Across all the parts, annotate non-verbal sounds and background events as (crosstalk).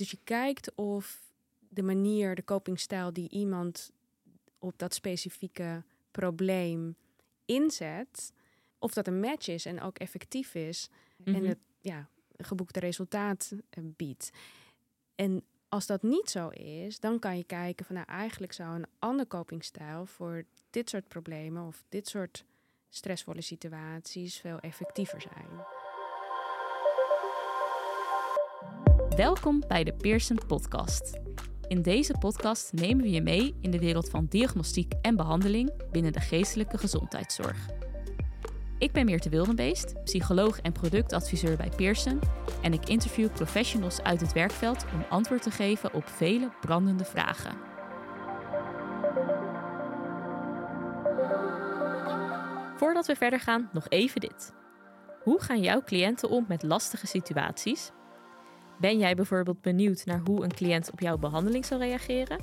dus je kijkt of de manier, de copingstijl die iemand op dat specifieke probleem inzet, of dat een match is en ook effectief is en Mhm. het ja, geboekte resultaat eh, biedt. En als dat niet zo is, dan kan je kijken van nou eigenlijk zou een ander copingstijl voor dit soort problemen of dit soort stressvolle situaties veel effectiever zijn. Welkom bij de Pearson Podcast. In deze podcast nemen we je mee in de wereld van diagnostiek en behandeling binnen de geestelijke gezondheidszorg. Ik ben Meerte Wildenbeest, psycholoog en productadviseur bij Pearson en ik interview professionals uit het werkveld om antwoord te geven op vele brandende vragen. Voordat we verder gaan, nog even dit. Hoe gaan jouw cliënten om met lastige situaties? Ben jij bijvoorbeeld benieuwd naar hoe een cliënt op jouw behandeling zal reageren?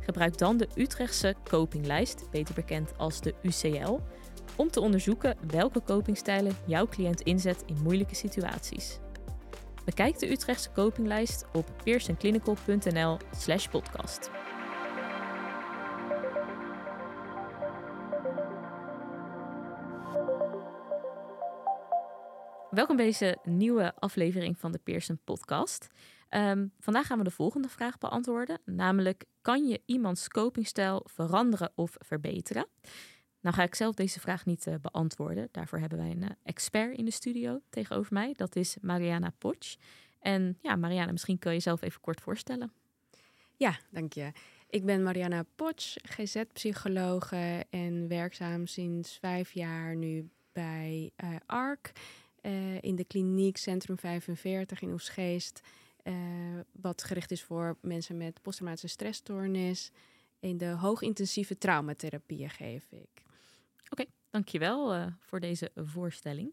Gebruik dan de Utrechtse copinglijst, beter bekend als de UCL, om te onderzoeken welke copingstijlen jouw cliënt inzet in moeilijke situaties. Bekijk de Utrechtse copinglijst op pearsonclinical.nl/slash Welkom bij deze nieuwe aflevering van de Pearson Podcast. Ehm, vandaag gaan we de volgende vraag beantwoorden, namelijk kan je iemands copingstijl veranderen of verbeteren? Nou ga ik zelf deze vraag niet eh, beantwoorden. Daarvoor hebben wij een eh, expert in de studio tegenover mij. Dat is Mariana Potsch. En ja, Mariana, misschien kun je jezelf even kort voorstellen. Ja, dank je. Ik ben Mariana Potsch, GZ-psychologe en werkzaam sinds vijf jaar nu bij eh, ARC eh, in de kliniek Centrum 45 in Oesgeest. eh, wat gericht is voor mensen met posttraumatische stressstoornis. In de hoogintensieve traumatherapieën geef ik. Dankjewel uh, voor deze voorstelling.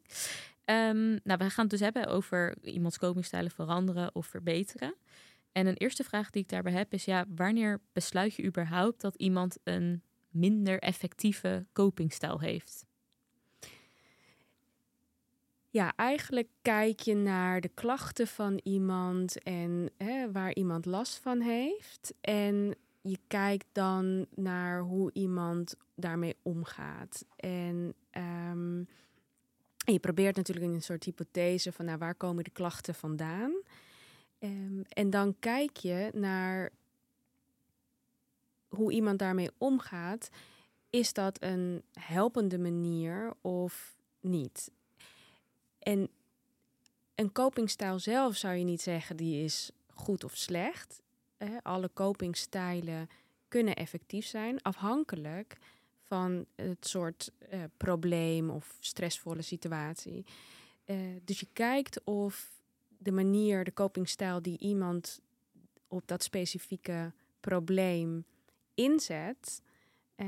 Um, nou, we gaan het dus hebben over iemands copingstijlen veranderen of verbeteren. En een eerste vraag die ik daarbij heb is, ja, wanneer besluit je überhaupt dat iemand een minder effectieve copingstijl heeft? Ja, eigenlijk kijk je naar de klachten van iemand en hè, waar iemand last van heeft. En je kijkt dan naar hoe iemand daarmee omgaat. En, en je probeert natuurlijk een soort hypothese van nou, waar komen de klachten vandaan. Um, en dan kijk je naar hoe iemand daarmee omgaat. Is dat een helpende manier of niet? En een copingstijl zelf zou je niet zeggen die is goed of slecht. Eh, alle copingstijlen kunnen effectief zijn, afhankelijk van het soort uh, probleem of stressvolle situatie. Uh, dus je kijkt of de manier, de copingstijl die iemand op dat specifieke probleem inzet, uh,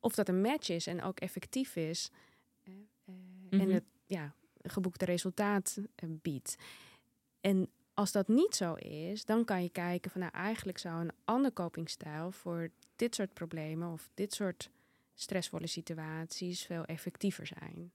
of dat een match is en ook effectief is. Mm -hmm. En het ja, geboekte resultaat biedt. En als dat niet zo is, dan kan je kijken van nou eigenlijk zou een ander copingstijl voor dit soort problemen of dit soort stressvolle situaties veel effectiever zijn.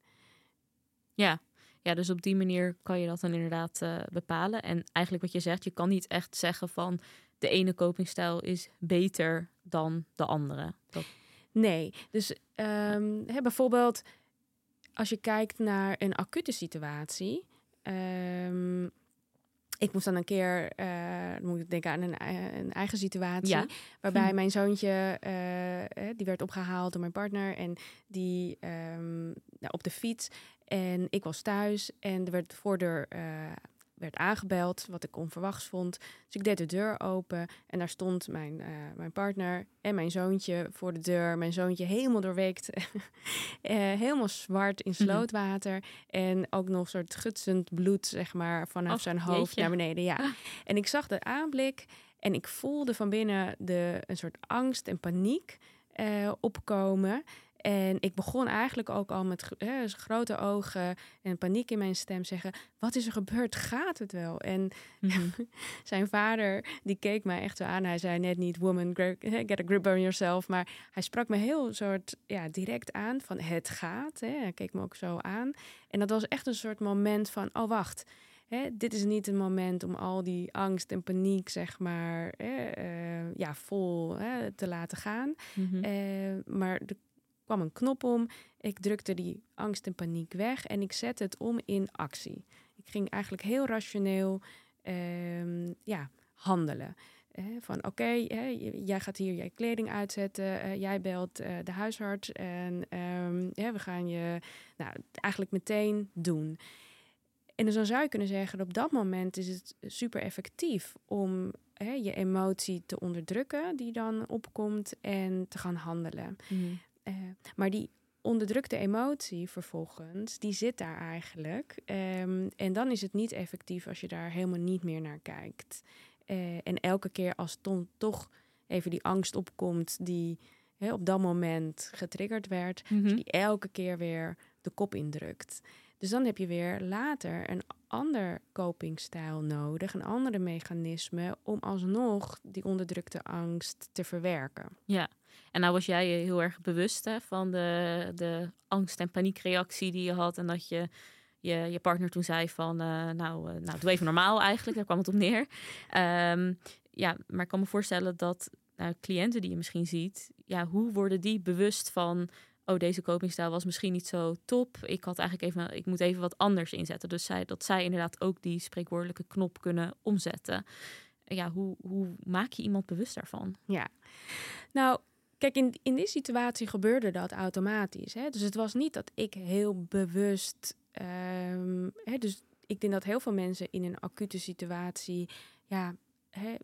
Ja, ja dus op die manier kan je dat dan inderdaad uh, bepalen. En eigenlijk wat je zegt, je kan niet echt zeggen van de ene copingstijl is beter dan de andere. Dat... Nee, dus um, hè, bijvoorbeeld als je kijkt naar een acute situatie. Um, ik moest dan een keer, uh, moet ik denken aan een, een eigen situatie, ja. waarbij hm. mijn zoontje, uh, die werd opgehaald door mijn partner en die um, nou, op de fiets. En ik was thuis en er werd de voordeur uh, werd aangebeld, wat ik onverwachts vond. Dus ik deed de deur open en daar stond mijn, uh, mijn partner en mijn zoontje voor de deur. Mijn zoontje helemaal doorweekt, uh, (laughs) helemaal zwart in slootwater. Mm -hmm. En ook nog een soort gutsend bloed, zeg maar, vanaf oh, zijn hoofd jeetje. naar beneden. Ja. En ik zag de aanblik en ik voelde van binnen de, een soort angst en paniek uh, opkomen. En ik begon eigenlijk ook al met grote ogen en paniek in mijn stem zeggen: Wat is er gebeurd? Gaat het wel? En mm -hmm. (laughs) zijn vader, die keek mij echt zo aan. Hij zei net niet: Woman, get a grip on yourself. Maar hij sprak me heel soort ja, direct aan: van het gaat. Hè. Hij keek me ook zo aan. En dat was echt een soort moment van: Oh, wacht. Hè, dit is niet een moment om al die angst en paniek, zeg maar, hè, eh, ja, vol hè, te laten gaan. Mhm. Eh, maar er kwam een knop om. Ik drukte die angst en paniek weg en ik zette het om in actie. Ik ging eigenlijk heel rationeel ehm, ja, handelen. Eh, van oké, jij gaat hier je kleding uitzetten, eh, jij belt eh, de huisarts en ehm, we gaan je nou, eigenlijk meteen doen. En dus dan zou je kunnen zeggen, op dat moment is het super effectief om je emotie te onderdrukken die dan opkomt en te gaan handelen. Mhm. Eh, maar die onderdrukte emotie vervolgens, die zit daar eigenlijk. Ehm, en dan is het niet effectief als je daar helemaal niet meer naar kijkt. Eh, en elke keer als dan toch even die angst opkomt die hè, op dat moment getriggerd werd, je die elke keer weer de kop indrukt. Dus dan heb je weer later een ander copingstijl nodig, een andere mechanisme om alsnog die onderdrukte angst te verwerken. Ja, en nou was jij heel erg bewust hè, van de, de angst- en paniekreactie die je had. En dat je je, je partner toen zei van, eh, nou, eh, nou, doe even normaal eigenlijk. Daar kwam het op neer. Ehm, ja, maar ik kan me voorstellen dat nou, cliënten die je misschien ziet, ja, hoe worden die bewust van, oh, deze copingstijl was misschien niet zo top. Ik had eigenlijk even, ik moet even wat anders inzetten. Dus zij, dat zij inderdaad ook die spreekwoordelijke knop kunnen omzetten. Ja, hoe, hoe maak je iemand bewust daarvan? Ja, nou, kijk, in, in die situatie gebeurde dat automatisch. Hè? Dus het was niet dat ik heel bewust. ehm, hè, dus ik denk dat heel veel mensen in een acute situatie. Ja, hè,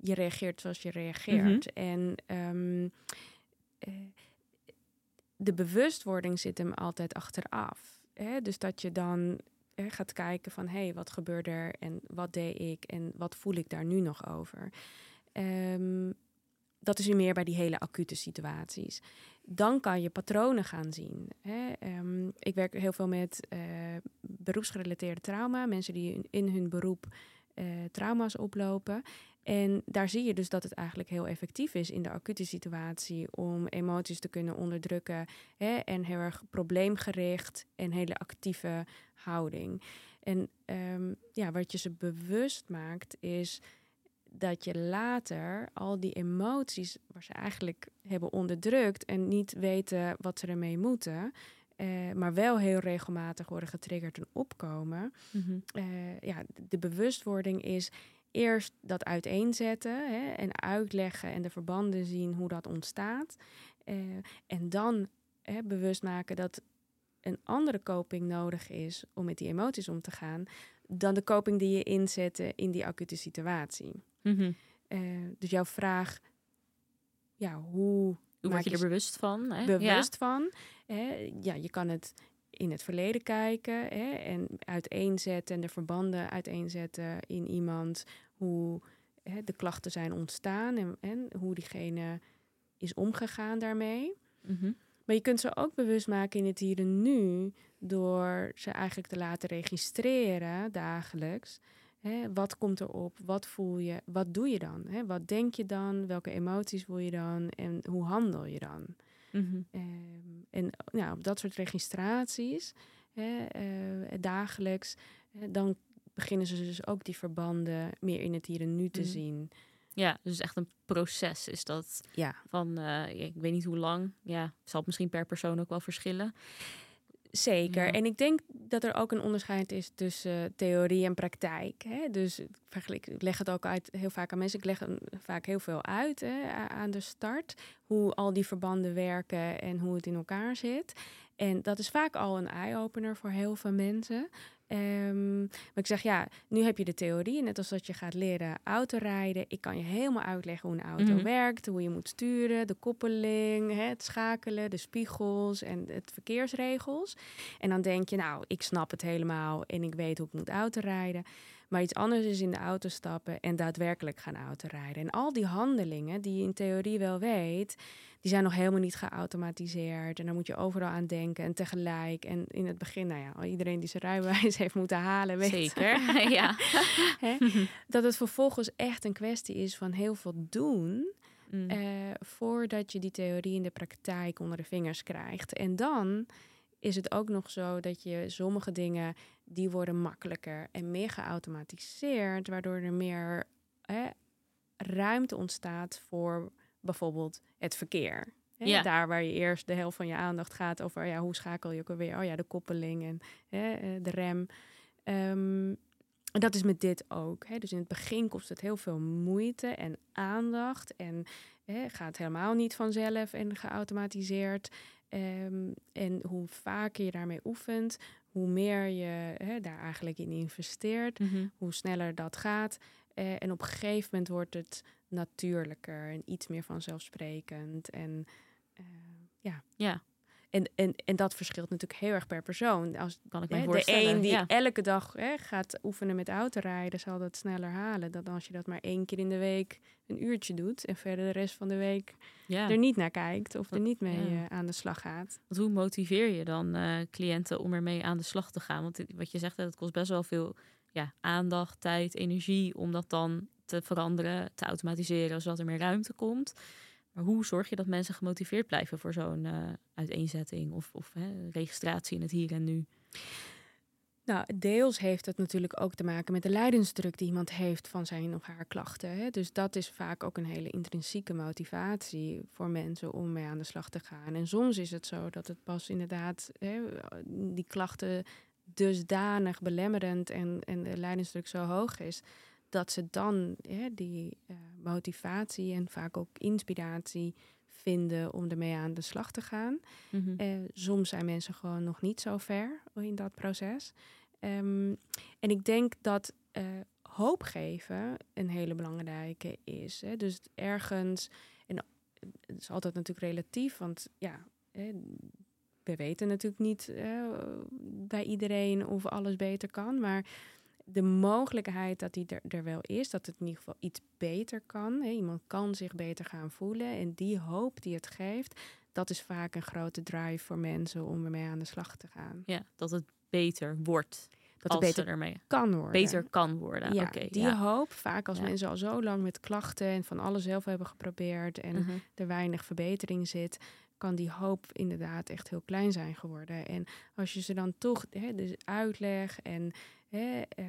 je reageert zoals je reageert. En ehm, eh, de bewustwording zit hem altijd achteraf. Hè? Dus dat je dan hè, gaat kijken van... hé, hey, wat gebeurde er en wat deed ik en wat voel ik daar nu nog over? Ehm, dat is weer meer bij die hele acute situaties. Dan kan je patronen gaan zien. Hè? Ehm, ik werk heel veel met eh, beroepsgerelateerde trauma. Mensen die in, hun beroep eh, trauma's oplopen. En daar zie je dus dat het eigenlijk heel effectief is in de acute situatie om emoties te kunnen onderdrukken. Hè? En heel erg probleemgericht en hele actieve houding. En ehm, ja, wat je ze bewust maakt is dat je later al die emoties waar ze eigenlijk hebben onderdrukt en niet weten wat ze ermee moeten, eh, maar wel heel regelmatig worden getriggerd en opkomen. Eh, ja, de bewustwording is eerst dat uiteenzetten hè, en uitleggen en de verbanden zien hoe dat ontstaat. Eh, en dan hè, bewust maken dat een andere coping nodig is om met die emoties om te gaan, dan de coping die je inzette in die acute situatie. Mhm. Eh, dus jouw vraag, ja, hoe Hoe word je je er bewust van? Hè? bewust van? Hè? Ja, je kan het in het verleden kijken hè? en uiteenzetten en de verbanden uiteenzetten in iemand, hoe hè, de klachten zijn ontstaan en, en hoe diegene is omgegaan daarmee. Mhm. Maar je kunt ze ook bewust maken in het hier en nu door ze eigenlijk te laten registreren dagelijks. Hè, wat komt erop? Wat voel je? Wat doe je dan? Hè, wat denk je dan? Welke emoties voel je dan? En hoe handel je dan? Mhm. Ehm, en nou, op dat soort registraties, hè, eh, dagelijks, dan beginnen ze dus ook die verbanden meer in het hier en nu te Mhm. zien. Ja, dus echt een proces is dat Ja, van, eh, ik weet niet hoe lang. Ja, zal het misschien per persoon ook wel verschillen. Zeker. Ja. En ik denk dat er ook een onderscheid is tussen eh, theorie en praktijk. Hè? Dus ik vergelijk, ik leg het ook uit heel vaak aan mensen. Ik leg vaak heel veel uit hè, aan de start. Hoe al die verbanden werken en hoe het in elkaar zit. En dat is vaak al een eye-opener voor heel veel mensen. Ehm, maar ik zeg ja, nu heb je de theorie. Net als dat je gaat leren autorijden. Ik kan je helemaal uitleggen hoe een auto Mhm. werkt. Hoe je moet sturen, de koppeling, hè, het schakelen, de spiegels en het verkeersregels. En dan denk je, nou, ik snap het helemaal en ik weet hoe ik moet autorijden. Maar iets anders is in de auto stappen en daadwerkelijk gaan autorijden. En al die handelingen die je in theorie wel weet, die zijn nog helemaal niet geautomatiseerd. En daar moet je overal aan denken en tegelijk. En in het begin, nou ja, iedereen die zijn rijbewijs (laughs) heeft moeten halen, weet Zeker, (laughs) ja. hè, dat het vervolgens echt een kwestie is van heel veel doen. Mm. eh, voordat je die theorie in de praktijk onder de vingers krijgt. En dan is het ook nog zo dat je sommige dingen die worden makkelijker en meer geautomatiseerd, waardoor er meer hè, ruimte ontstaat voor bijvoorbeeld het verkeer. Hè, Ja. Daar waar je eerst de helft van je aandacht gaat over ja, hoe schakel je ook alweer? Oh ja, de koppeling en hè, eh, de rem. En dat is met dit ook. Hè. Dus in het begin kost het heel veel moeite en aandacht. En hè, gaat helemaal niet vanzelf en geautomatiseerd. Ehm, en hoe vaker je daarmee oefent, hoe meer je daar eigenlijk in investeert, Mhm. hoe sneller dat gaat. Eh, en op een gegeven moment wordt het natuurlijker en iets meer vanzelfsprekend. En eh, ja. Ja. En, en, en dat verschilt natuurlijk heel erg per persoon. Als Kan ik me de een die ja. elke dag hè, gaat oefenen met autorijden, zal dat sneller halen dan als je dat maar één keer in de week een uurtje doet en verder de rest van de week ja. er niet naar kijkt of er niet mee Ja. eh, aan de slag gaat. Want hoe motiveer je dan eh, cliënten om ermee aan de slag te gaan? Want wat je zegt, het kost best wel veel ja, aandacht, tijd, energie om dat dan te veranderen, te automatiseren, zodat er meer ruimte komt. Maar hoe zorg je dat mensen gemotiveerd blijven voor zo'n eh, uiteenzetting of, of hè, registratie in het hier en nu? Nou, deels heeft het natuurlijk ook te maken met de lijdensdruk die iemand heeft van zijn of haar klachten. Hè? Dus dat is vaak ook een hele intrinsieke motivatie voor mensen om mee aan de slag te gaan. En soms is het zo dat het pas inderdaad hè, die klachten dusdanig belemmerend en, en de lijdensdruk zo hoog is, dat ze dan hè, die eh, motivatie en vaak ook inspiratie vinden om ermee aan de slag te gaan. Eh, soms zijn mensen gewoon nog niet zo ver in dat proces. Ehm, en ik denk dat eh, hoop geven een hele belangrijke is. Hè? Dus ergens, en het is altijd natuurlijk relatief, want ja, hè, we weten natuurlijk niet bij iedereen of alles beter kan, maar de mogelijkheid dat die er, er wel is, dat het in ieder geval iets beter kan. Hè? Iemand kan zich beter gaan voelen en die hoop die het geeft, dat is vaak een grote drive voor mensen om ermee aan de slag te gaan. Ja, dat het beter wordt. Dat het beter ermee kan worden. beter kan worden. Ja, die ja. hoop, vaak als Ja. mensen al zo lang met klachten en van alles zelf hebben geprobeerd en Mhm. er weinig verbetering zit, kan die hoop inderdaad echt heel klein zijn geworden. En als je ze dan toch hè, dus uitleg en hè, eh,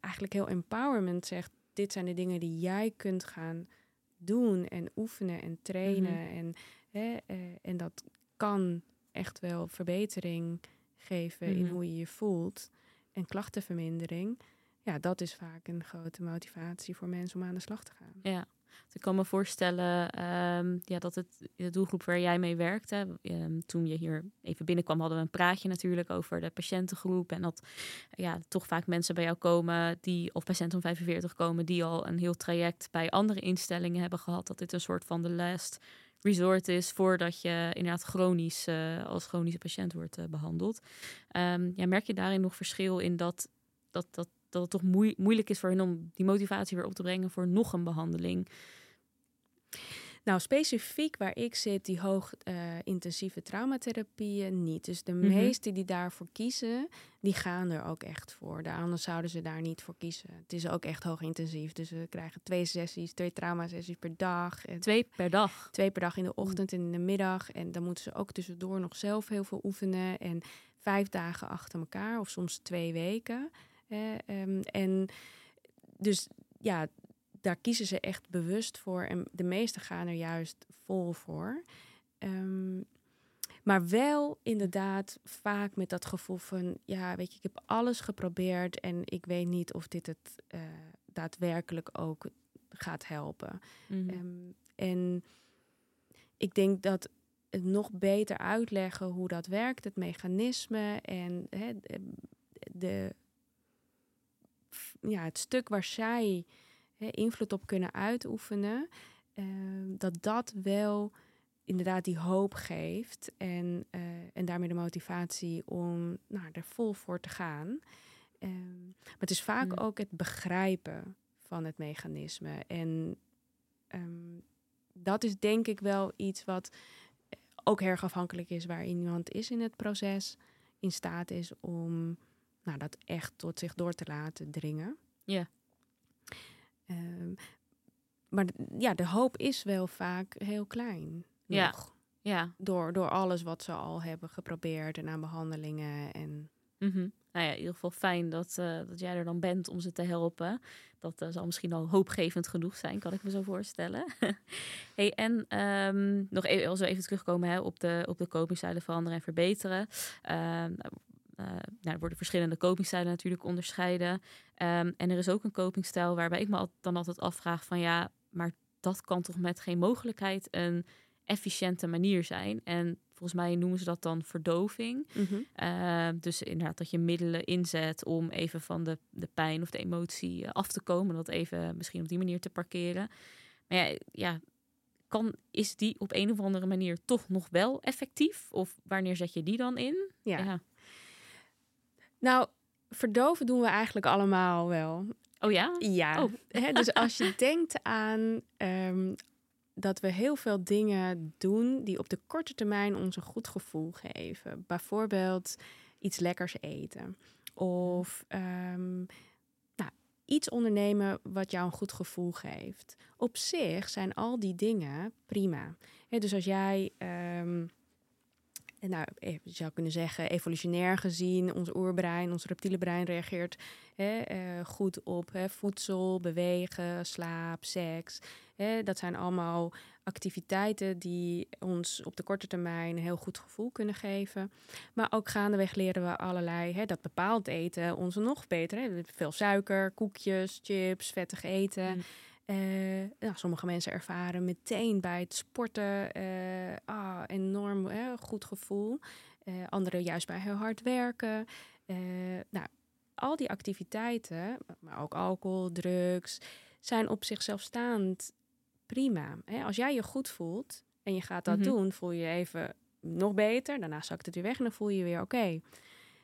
eigenlijk heel empowerment zegt, dit zijn de dingen die jij kunt gaan doen en oefenen en trainen. Mhm. en, hè, eh, en dat kan echt wel verbetering geven in Mhm. hoe je je voelt en klachtenvermindering. Ja, dat is vaak een grote motivatie voor mensen om aan de slag te gaan. Ja, ik kan me voorstellen ehm, ja, dat het de doelgroep waar jij mee werkte, ehm, toen je hier even binnenkwam, hadden we een praatje natuurlijk over de patiëntengroep. En dat ja, toch vaak mensen bij jou komen die, of patiënten van 45 komen, die al een heel traject bij andere instellingen hebben gehad. Dat dit een soort van de last resort is voordat je inderdaad chronisch eh, als chronische patiënt wordt eh, behandeld. Ehm, ja, merk je daarin nog verschil in dat, dat, dat, dat het toch moei- moeilijk is voor hen om die motivatie weer op te brengen voor nog een behandeling? Nou, specifiek waar ik zit, die hoog eh, intensieve traumatherapieën niet. Dus de Mhm. meesten die daarvoor kiezen, die gaan er ook echt voor. De anders zouden ze daar niet voor kiezen. Het is ook echt hoog intensief. Dus we krijgen twee sessies, twee traumasessies per dag. En Twee per dag. twee per dag in de ochtend en in de middag. En dan moeten ze ook tussendoor nog zelf heel veel oefenen. En vijf dagen achter elkaar, of soms twee weken. Eh, ehm, en dus ja, daar kiezen ze echt bewust voor. En de meesten gaan er juist vol voor. Ehm, maar wel inderdaad vaak met dat gevoel van... ja, weet je, ik heb alles geprobeerd... en ik weet niet of dit het eh, daadwerkelijk ook gaat helpen. Mhm. Ehm, en ik denk dat het nog beter uitleggen hoe dat werkt, het mechanisme en hè, de, ja, het stuk waar zij hè, invloed op kunnen uitoefenen, ehm, dat dat wel inderdaad die hoop geeft en, eh, en daarmee de motivatie om nou, er vol voor te gaan. Ehm, maar het is vaak Hmm. ook het begrijpen van het mechanisme. En ehm, dat is denk ik wel iets wat eh, ook erg afhankelijk is waar iemand is in het proces, in staat is om nou, dat echt tot zich door te laten dringen. Ja. Ehm, maar ja, de hoop is wel vaak heel klein. Ja. nog. Ja. Door, door alles wat ze al hebben geprobeerd en aan behandelingen. En Mhm. Nou ja, in ieder geval fijn dat, eh, dat jij er dan bent om ze te helpen. Dat eh, zal misschien al hoopgevend genoeg zijn, kan ik me zo voorstellen. (laughs) hey, en ehm, nog even, als we even terugkomen hè, op, de, op de veranderen en verbeteren. Ehm, eh, nou, er worden verschillende copingstijlen natuurlijk onderscheiden. Ehm, en er is ook een copingstijl waarbij ik me dan altijd afvraag van ja, maar dat kan toch met geen mogelijkheid een efficiënte manier zijn. En volgens mij noemen ze dat dan verdoving. Uh, dus inderdaad dat je middelen inzet om even van de, de pijn of de emotie eh, af te komen. Dat even misschien op die manier te parkeren. Maar ja, ja, kan, is die op een of andere manier toch nog wel effectief? Of wanneer zet je die dan in? ja. Nou, verdoven doen we eigenlijk allemaal wel. Oh ja? Ja. Oh. (laughs) Dus als je denkt aan ehm, dat we heel veel dingen doen die op de korte termijn ons een goed gevoel geven. Bijvoorbeeld iets lekkers eten. Of ehm, nou, iets ondernemen wat jou een goed gevoel geeft. Op zich zijn al die dingen prima. Dus als jij. Nou, je zou kunnen zeggen, evolutionair gezien, ons oerbrein, ons reptiele brein reageert hè, eh, goed op hè, voedsel, bewegen, slaap, seks. Hè, dat zijn allemaal activiteiten die ons op de korte termijn een heel goed gevoel kunnen geven. Maar ook gaandeweg leren we allerlei, dat bepaald eten ons nog beter. Veel suiker, koekjes, chips, vettig eten. Mm. Nou, sommige mensen ervaren meteen bij het sporten eh, ah, enorm eh, goed gevoel. Eh anderen juist bij heel hard werken. Nou, al die activiteiten, maar ook alcohol, drugs, zijn op zichzelf staand prima. Hè? Als jij je goed voelt en je gaat dat Mhm. doen, voel je je even nog beter. Daarna zakt het weer weg en dan voel je je weer oké.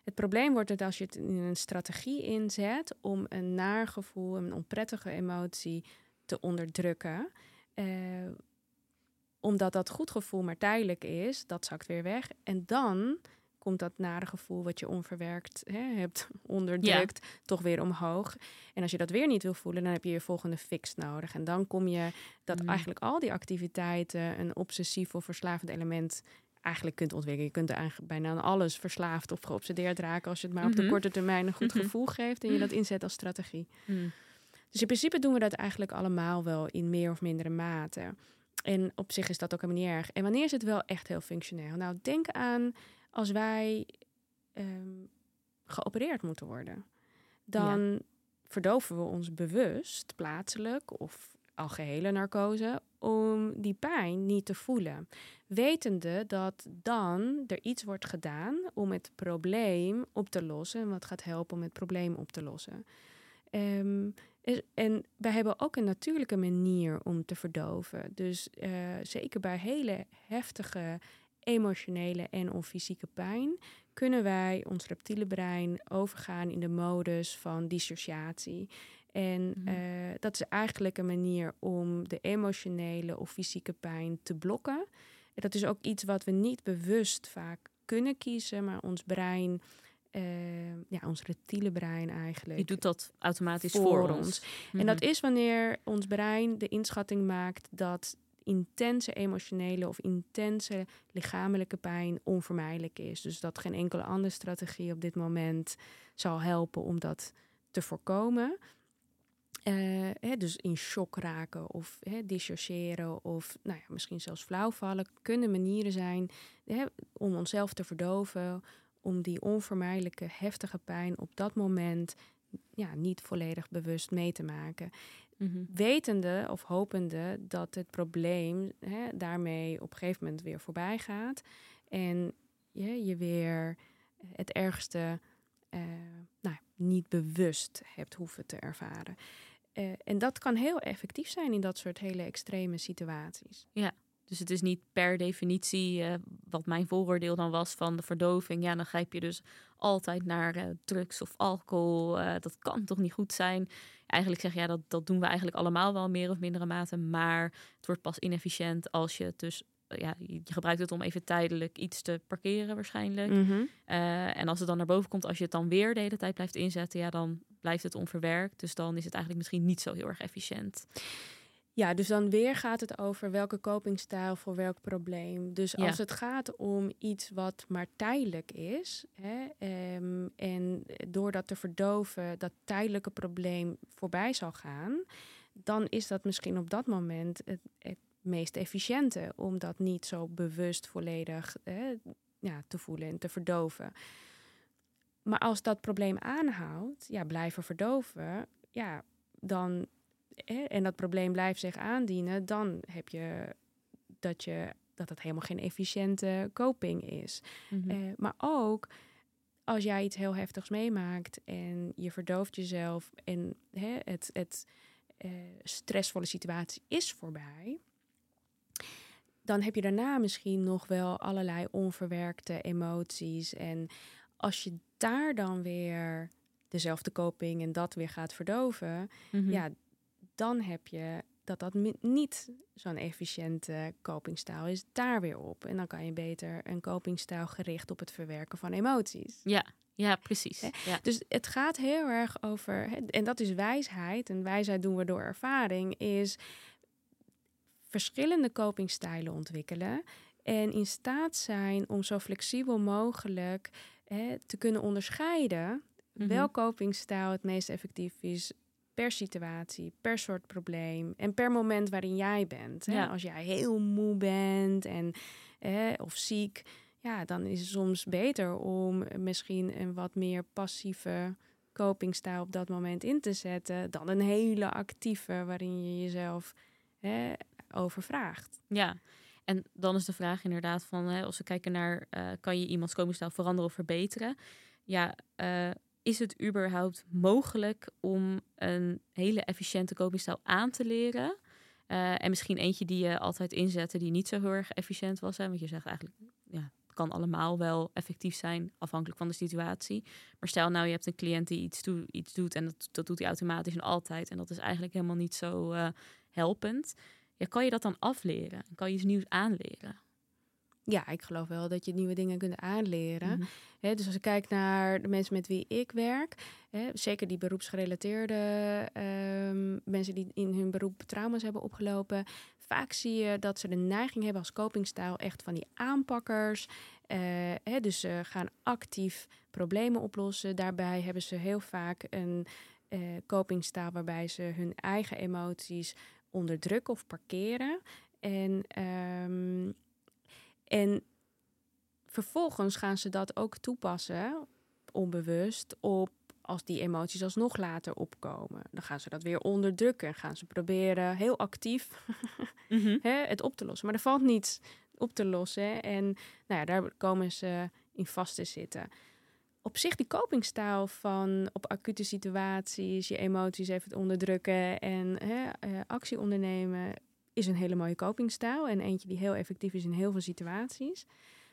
Het probleem wordt het als je het in een strategie inzet om een naar gevoel, een onprettige emotie te onderdrukken. Eh, omdat dat goed gevoel maar tijdelijk is, dat zakt weer weg. En dan komt dat nare gevoel wat je onverwerkt hè, hebt (laughs) onderdrukt, toch weer omhoog. En als je dat weer niet wil voelen, dan heb je je volgende fix nodig. En dan kom je dat Mm. eigenlijk al die activiteiten een obsessief of verslavend element eigenlijk kunt ontwikkelen. Je kunt er eigenlijk bijna aan alles verslaafd of geobsedeerd raken als je het maar op de Mhm. korte termijn een goed Mhm. gevoel geeft en je dat inzet als strategie. Dus in principe doen we dat eigenlijk allemaal wel in meer of mindere mate. En op zich is dat ook helemaal niet erg. En wanneer is het wel echt heel functioneel? Nou, denk aan als wij ehm, geopereerd moeten worden. Dan verdoven we ons bewust, plaatselijk of algehele narcose, om die pijn niet te voelen. Wetende dat dan er iets wordt gedaan om het probleem op te lossen. En wat gaat helpen om het probleem op te lossen. Is- en wij hebben ook een natuurlijke manier om te verdoven. Dus eh, zeker bij hele heftige emotionele en of fysieke pijn kunnen wij ons reptiele brein overgaan in de modus van dissociatie. En Mhm. eh, dat is eigenlijk een manier om de emotionele of fysieke pijn te blokken. En dat is ook iets wat we niet bewust vaak kunnen kiezen, maar ons brein, eh, ja, ons reptiele brein eigenlijk. Die doet dat automatisch Voor voor, ons. ons. En dat Mhm. is wanneer ons brein de inschatting maakt dat intense emotionele of intense lichamelijke pijn onvermijdelijk is. Dus dat geen enkele andere strategie op dit moment zal helpen om dat te voorkomen. Eh, hè, dus in shock raken of hè, dissociëren of nou ja, misschien zelfs flauwvallen kunnen manieren zijn hè, om onszelf te verdoven, om die onvermijdelijke heftige pijn op dat moment ja, niet volledig bewust mee te maken. Mhm. Wetende of hopende dat het probleem hè, daarmee op een gegeven moment weer voorbij gaat. En je, je weer het ergste eh, nou, niet bewust hebt hoeven te ervaren. Eh, en dat kan heel effectief zijn in dat soort hele extreme situaties. Dus het is niet per definitie eh, wat mijn vooroordeel dan was van de verdoving. Ja, dan grijp je dus altijd naar eh, drugs of alcohol. Eh, dat kan toch niet goed zijn? Eigenlijk zeg je, ja, dat, dat doen we eigenlijk allemaal wel meer of mindere mate. Maar het wordt pas inefficiënt als je het dus... Ja, je gebruikt het om even tijdelijk iets te parkeren waarschijnlijk. Mhm. En als het dan naar boven komt, als je het dan weer de hele tijd blijft inzetten, ja, dan blijft het onverwerkt. Dus dan is het eigenlijk misschien niet zo heel erg efficiënt. Ja, dus dan weer gaat het over welke copingstijl voor welk probleem. Dus Ja. als het gaat om iets wat maar tijdelijk is, hè, ehm, en door dat te verdoven dat tijdelijke probleem voorbij zal gaan, dan is dat misschien op dat moment het, het meest efficiënte om dat niet zo bewust volledig hè, ja, te voelen en te verdoven. Maar als dat probleem aanhoudt, ja, blijven verdoven, ja, dan hè, en dat probleem blijft zich aandienen, dan heb je dat, je dat het helemaal geen efficiënte coping is. Mhm. Eh, maar ook als jij iets heel heftigs meemaakt en je verdooft jezelf en hè, het, het eh, stressvolle situatie is voorbij, dan heb je daarna misschien nog wel allerlei onverwerkte emoties. En als je daar dan weer dezelfde coping en dat weer gaat verdoven, Mhm. ja, dan heb je dat dat niet zo'n efficiënte copingstijl is daar weer op. En dan kan je beter een copingstijl gericht op het verwerken van emoties. Ja, ja, precies. Ja. Dus het gaat heel erg over, en dat is wijsheid, en wijsheid doen we door ervaring, is verschillende copingstijlen ontwikkelen en in staat zijn om zo flexibel mogelijk hè, te kunnen onderscheiden Mhm. welk copingstijl het meest effectief is per situatie, per soort probleem en per moment waarin jij bent. Hè? Ja. Als jij heel moe bent en, hè, of ziek, ja, dan is het soms beter om misschien een wat meer passieve copingstijl op dat moment in te zetten dan een hele actieve waarin je jezelf hè, overvraagt. Ja, en dan is de vraag inderdaad van, hè, als we kijken naar, eh, kan je iemands copingstijl veranderen of verbeteren? Ja, eh, is het überhaupt mogelijk om een hele efficiënte copingstijl aan te leren? Eh, en misschien eentje die je altijd inzette die niet zo heel erg efficiënt was. Hè? Want je zegt eigenlijk, ja, het kan allemaal wel effectief zijn, afhankelijk van de situatie. Maar stel nou, je hebt een cliënt die iets, iets doet en dat, dat doet hij automatisch en altijd. En dat is eigenlijk helemaal niet zo eh, helpend. Ja, kan je dat dan afleren? Kan je iets nieuws aanleren? Ja, ik geloof wel dat je nieuwe dingen kunt aanleren. Mhm. Dus als ik kijk naar de mensen met wie ik werk, zeker die beroepsgerelateerde ehm, mensen die in hun beroep trauma's hebben opgelopen, vaak zie je dat ze de neiging hebben als copingstijl echt van die aanpakkers. Eh, dus ze gaan actief problemen oplossen. Daarbij hebben ze heel vaak een eh copingstijl waarbij ze hun eigen emoties onderdrukken of parkeren. En, ehm, en vervolgens gaan ze dat ook toepassen, onbewust, op als die emoties alsnog later opkomen. Dan gaan ze dat weer onderdrukken en gaan ze proberen heel actief (laughs) Mhm. hè, het op te lossen. Maar er valt niets op te lossen. En nou ja, daar komen ze in vast te zitten. Op zich die copingstijl van op acute situaties je emoties even onderdrukken en hè, eh, actie ondernemen is een hele mooie copingstijl en eentje die heel effectief is in heel veel situaties.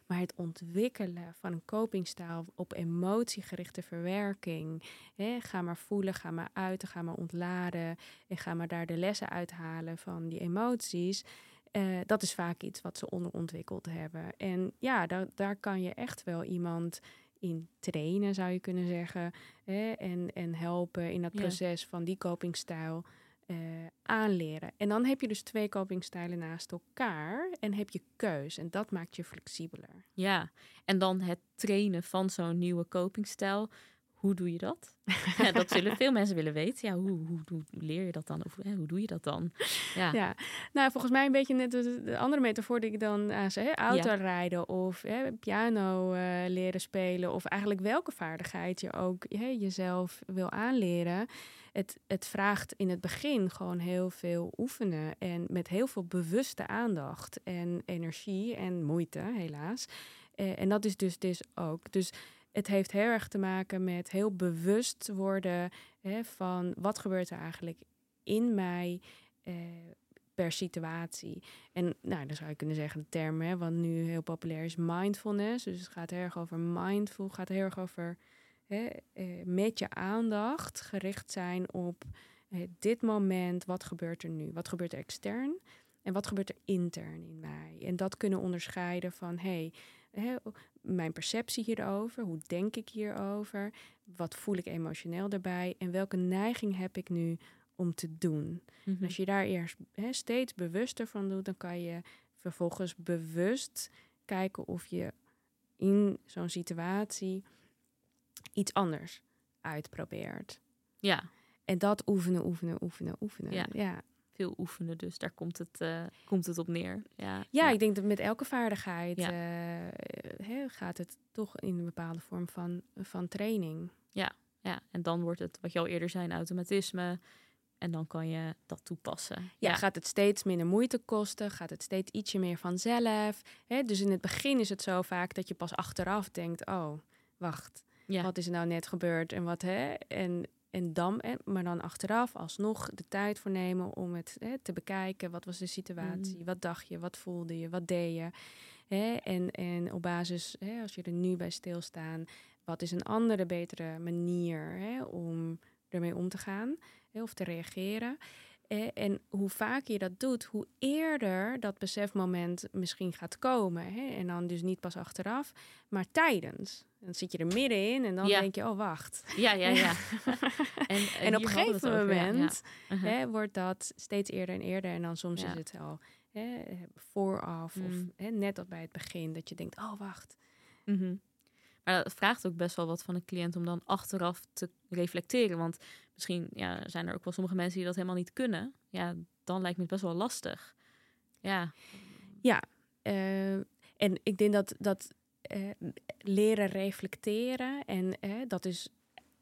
Maar het ontwikkelen van een copingstijl op emotiegerichte verwerking. Hè, ga maar voelen, ga maar uiten, ga maar ontladen. En ga maar daar de lessen uithalen van die emoties. Eh, dat is vaak iets wat ze onderontwikkeld hebben. En ja, daar, daar kan je echt wel iemand in trainen, zou je kunnen zeggen. Hè, en, en helpen in dat Ja. proces van die copingstijl eh, aanleren. En dan heb je dus twee copingstijlen naast elkaar en heb je keus. En dat maakt je flexibeler. Ja, en dan het trainen van zo'n nieuwe copingstijl. Hoe doe je dat? (laughs) ja, dat zullen veel mensen willen weten. Ja, hoe, hoe, hoe leer je dat dan? Of hè, hoe doe je dat dan? Ja, Ja, nou volgens mij een beetje net de, de andere metafoor die ik dan aan zei. hè, Autorijden of hè, piano eh, leren spelen. Of eigenlijk welke vaardigheid je ook hè, jezelf wil aanleren. Het, het vraagt in het begin gewoon heel veel oefenen. En met heel veel bewuste aandacht en energie en moeite, helaas. Eh, en dat is dus, dus ook. Dus het heeft heel erg te maken met heel bewust worden hè, van wat gebeurt er eigenlijk in mij eh, per situatie. En nou, dan zou je kunnen zeggen, de term, hè, wat nu heel populair is, mindfulness. Dus het gaat heel erg over mindful, gaat heel erg over hè, eh, met je aandacht gericht zijn op eh, dit moment, wat gebeurt er nu? Wat gebeurt er extern? En wat gebeurt er intern in mij? En dat kunnen onderscheiden van, hey, mijn perceptie hierover, hoe denk ik hierover? Wat voel ik emotioneel daarbij? En welke neiging heb ik nu om te doen. Mhm. Als je daar eerst steeds bewuster van doet, dan kan je vervolgens bewust kijken of je in zo'n situatie iets anders uitprobeert. Ja, En dat oefenen, oefenen, oefenen, oefenen. Ja. ja. veel oefenen, dus daar komt het, eh, komt het op neer. Ja, Ja, ik denk dat met elke vaardigheid Ja. eh, gaat het toch in een bepaalde vorm van, van training. Ja, en dan wordt het, wat je al eerder zei, automatisme. En dan kan je dat toepassen. Ja, gaat het steeds minder moeite kosten? Gaat het steeds ietsje meer vanzelf? Hè? Dus in het begin is het zo vaak dat je pas achteraf denkt: oh, wacht, ja. wat is er nou net gebeurd en wat hè? En, en dan, maar dan achteraf alsnog de tijd voor nemen om het hè, te bekijken. Wat was de situatie? Mm. Wat dacht je? Wat voelde je? Wat deed je? Hè? En, en op basis, hè, als je er nu bij stilstaan, wat is een andere, betere manier hè, om ermee om te gaan hè, of te reageren? En hoe vaker je dat doet, hoe eerder dat besefmoment misschien gaat komen. Hè? En dan dus niet pas achteraf, maar tijdens. Dan zit je er middenin en dan Ja. denk je, oh wacht. Ja, ja, ja. (laughs) en, En op een gegeven ja, moment Uh-huh. hè, wordt dat steeds eerder en eerder. En dan soms Ja. is het al hè, vooraf of Mm. hè, net als bij het begin. Dat je denkt, oh wacht. Mhm. Maar dat vraagt ook best wel wat van een cliënt om dan achteraf te reflecteren. Want misschien ja, zijn er ook wel sommige mensen die dat helemaal niet kunnen. Ja, dan lijkt me het best wel lastig. Ja, Eh, en ik denk dat, dat eh, leren reflecteren en eh, dat is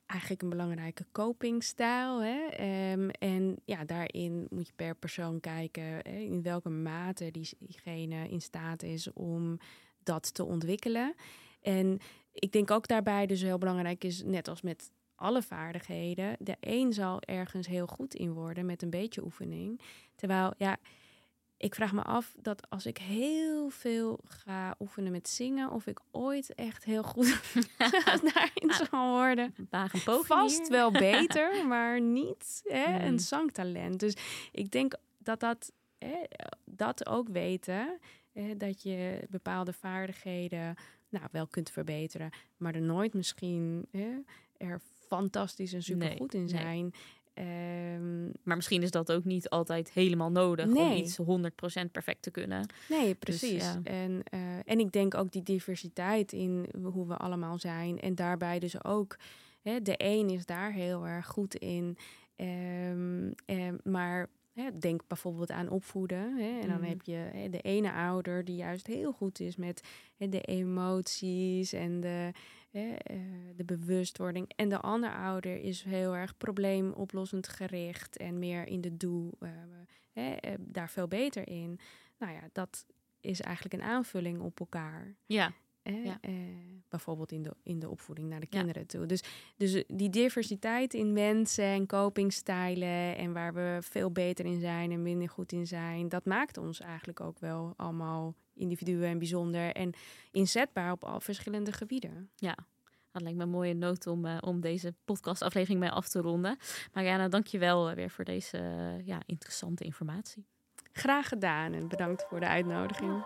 eigenlijk een belangrijke copingstijl. Hè? Ehm, en ja, daarin moet je per persoon kijken in welke mate die- diegene in staat is om dat te ontwikkelen. En ik denk ook daarbij dus heel belangrijk is, net als met alle vaardigheden, de een zal ergens heel goed in worden met een beetje oefening. Terwijl, ja, ik vraag me af dat als ik heel veel ga oefenen met zingen, of ik ooit echt heel goed (laughs) (laughs) daarin zal worden. waag een poging Vast hier. wel (laughs) beter, maar niet hè, Mm. een zangtalent. Dus ik denk dat dat, hè, dat ook weten, hè, dat je bepaalde vaardigheden nou, wel kunt verbeteren, maar er nooit misschien hè, er fantastisch en supergoed in nee. zijn. Ehm, Maar misschien is dat ook niet altijd helemaal nodig om iets 100% perfect te kunnen. Nee, precies. ja. en, eh, en ik denk ook die diversiteit in hoe we allemaal zijn. En daarbij dus ook, hè, de een is daar heel erg goed in. Ehm, eh, maar denk bijvoorbeeld aan opvoeden. Hè, en dan Mhm. heb je hè, de ene ouder die juist heel goed is met hè, de emoties en de, hè, eh, de bewustwording. En de andere ouder is heel erg probleemoplossend gericht en meer in de doel. eh, hè, eh, daar veel beter in. Nou ja, dat is eigenlijk een aanvulling op elkaar. Ja, Hè? Ja. Eh, bijvoorbeeld in de, in de opvoeding naar de Ja. kinderen toe. Dus, dus die diversiteit in mensen en copingstijlen en waar we veel beter in zijn en minder goed in zijn, dat maakt ons eigenlijk ook wel allemaal individuen en bijzonder en inzetbaar op al verschillende gebieden. dat lijkt me een mooie noot om, eh, om deze podcastaflevering mee af te ronden. Mariana, dank je wel eh, weer voor deze eh, ja, interessante informatie. Graag gedaan en bedankt voor de uitnodiging.